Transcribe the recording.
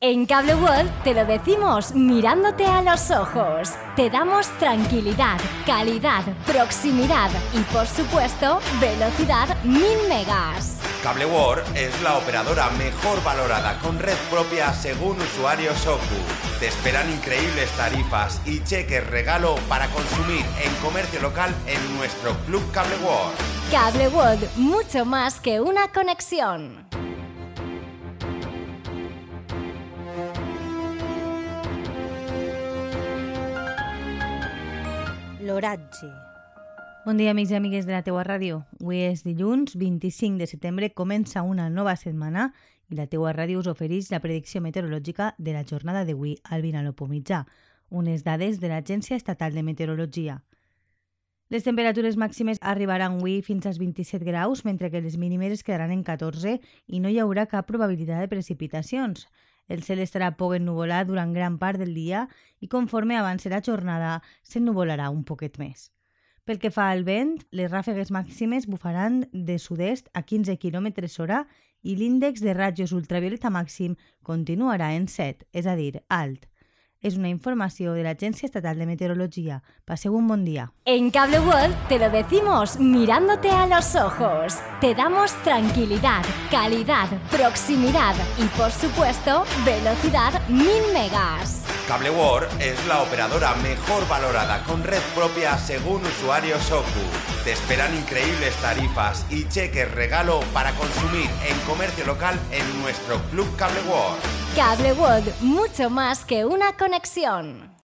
En Cable World te lo decimos mirándote a los ojos. Te damos tranquilidad, calidad, proximidad y por supuesto velocidad 1000 megas. Cable World es la operadora mejor valorada con red propia según usuarios Soku. Te esperan increíbles tarifas y cheques regalo para consumir en comercio local en nuestro Club Cable World. Cable World, mucho más que una conexión. L'oratge. Bon dia, amics i amigues de la teua ràdio. Avui és dilluns 25 de setembre, comença una nova setmana i la teua ràdio us ofereix la predicció meteorològica de la jornada d'avui al Vinalopó mitjà, unes dades de l'Agència Estatal de Meteorologia. Les temperatures màximes arribaran avui fins als 27 graus, mentre que les mínimes es quedaran en 14 i no hi haurà cap probabilitat de precipitacions. El cel estarà poc ennuvolat durant gran part del dia i conforme avanci la jornada s'ennuvolarà un poquet més. Pel que fa al vent, les ràfegues màximes bufaran de sud-est a 15 km hora i l'índex de rajos ultravioleta màxim continuarà en 7, és a dir, alt. Es una información de la Agencia Estatal de Meteorología. Pase un buen día. En Cable World te lo decimos mirándote a los ojos. Te damos tranquilidad, calidad, proximidad y por supuesto velocidad 1000 megas. Cable World es la operadora mejor valorada con red propia según usuarios Soku. Te esperan increíbles tarifas y cheques regalo para consumir en comercio local en nuestro Club Cable World. Cable World, mucho más que una conexión.